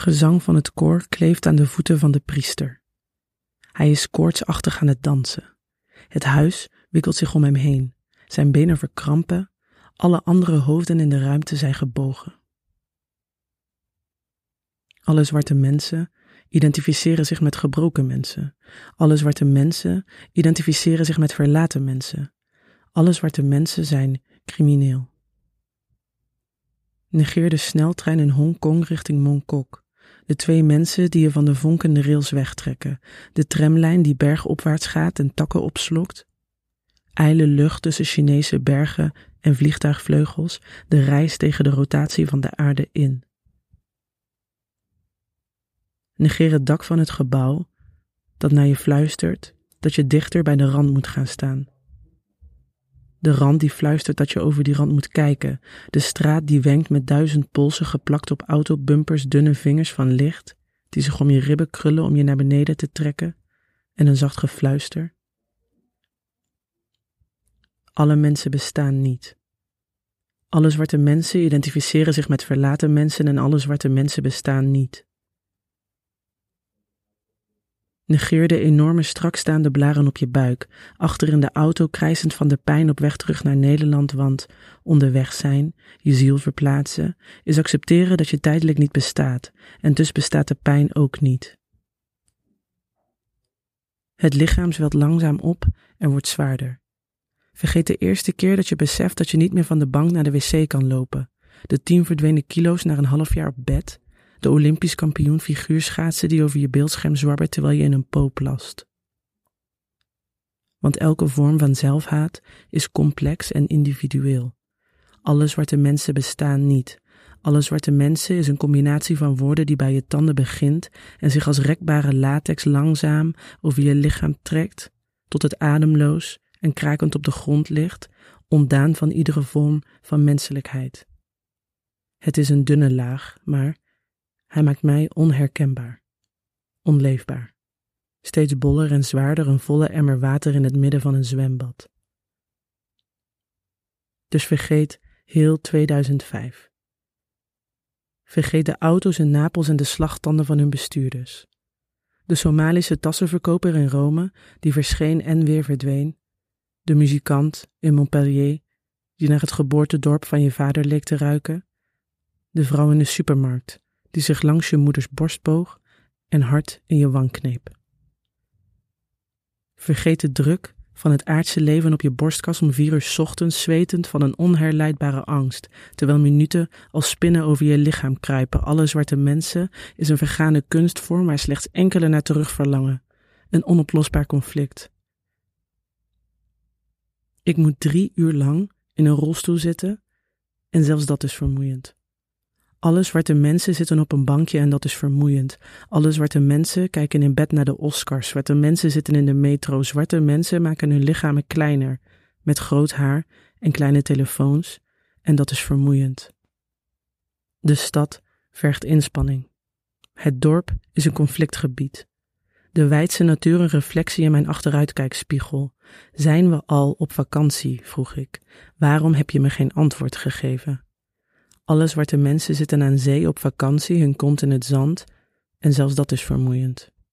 Gezang van het koor kleeft aan de voeten van de priester. Hij is koortsachtig aan het dansen. Het huis wikkelt zich om hem heen. Zijn benen verkrampen. Alle andere hoofden in de ruimte zijn gebogen. Alle zwarte mensen identificeren zich met gebroken mensen. Alle zwarte mensen identificeren zich met verlaten mensen. Alle zwarte mensen zijn crimineel. Negeer de sneltrein in Hongkong richting Mongkok. De twee mensen die je van de vonkende rails wegtrekken. De tramlijn die bergopwaarts gaat en takken opslokt. Eile lucht tussen Chinese bergen en vliegtuigvleugels. De reis tegen de rotatie van de aarde in. Negeer het dak van het gebouw dat naar je fluistert dat je dichter bij de rand moet gaan staan. De rand die fluistert dat je over die rand moet kijken. De straat die wenkt met duizend polsen geplakt op autobumpers, dunne vingers van licht, die zich om je ribben krullen om je naar beneden te trekken. En een zacht gefluister. Alle mensen bestaan niet. Alle zwarte mensen identificeren zich met verlaten mensen en alle zwarte mensen bestaan niet. Negeer de enorme strakstaande blaren op je buik, achter in de auto krijzend van de pijn op weg terug naar Nederland, want onderweg zijn, je ziel verplaatsen, is accepteren dat je tijdelijk niet bestaat, en dus bestaat de pijn ook niet. Het lichaam zwelt langzaam op en wordt zwaarder. Vergeet de eerste keer dat je beseft dat je niet meer van de bank naar de wc kan lopen, de tien verdwenen kilo's naar een half jaar op bed, de Olympisch kampioen figuurschaatsen die over je beeldscherm zwabbert terwijl je in een poop plast. Want elke vorm van zelfhaat is complex en individueel. Alle zwarte mensen bestaan niet. Alle zwarte mensen is een combinatie van woorden die bij je tanden begint en zich als rekbare latex langzaam over je lichaam trekt, tot het ademloos en krakend op de grond ligt, ontdaan van iedere vorm van menselijkheid. Het is een dunne laag, maar hij maakt mij onherkenbaar, onleefbaar. Steeds boller en zwaarder een volle emmer water in het midden van een zwembad. Dus vergeet heel 2005. Vergeet de auto's in Napels en de slagtanden van hun bestuurders. De Somalische tassenverkoper in Rome, die verscheen en weer verdween. De muzikant in Montpellier, die naar het geboortedorp van je vader leek te ruiken. De vrouw in de supermarkt, die zich langs je moeders borst boog en hard in je wang kneep. Vergeet de druk van het aardse leven op je borstkas om vier uur ochtends zwetend van een onherleidbare angst, terwijl minuten als spinnen over je lichaam kruipen. Alle zwarte mensen is een vergane kunstvorm waar slechts enkele naar terug verlangen. Een onoplosbaar conflict. Ik moet drie uur lang in een rolstoel zitten en zelfs dat is vermoeiend. Alle zwarte mensen zitten op een bankje en dat is vermoeiend. Alle zwarte mensen kijken in bed naar de Oscars. Zwarte mensen zitten in de metro. Zwarte mensen maken hun lichamen kleiner, met groot haar en kleine telefoons, en dat is vermoeiend. De stad vergt inspanning. Het dorp is een conflictgebied. De wijdse natuur een reflectie in mijn achteruitkijkspiegel. Zijn we al op vakantie? vroeg ik. Waarom heb je me geen antwoord gegeven? Alle zwarte mensen zitten aan zee op vakantie, hun kont in het zand, en zelfs dat is vermoeiend.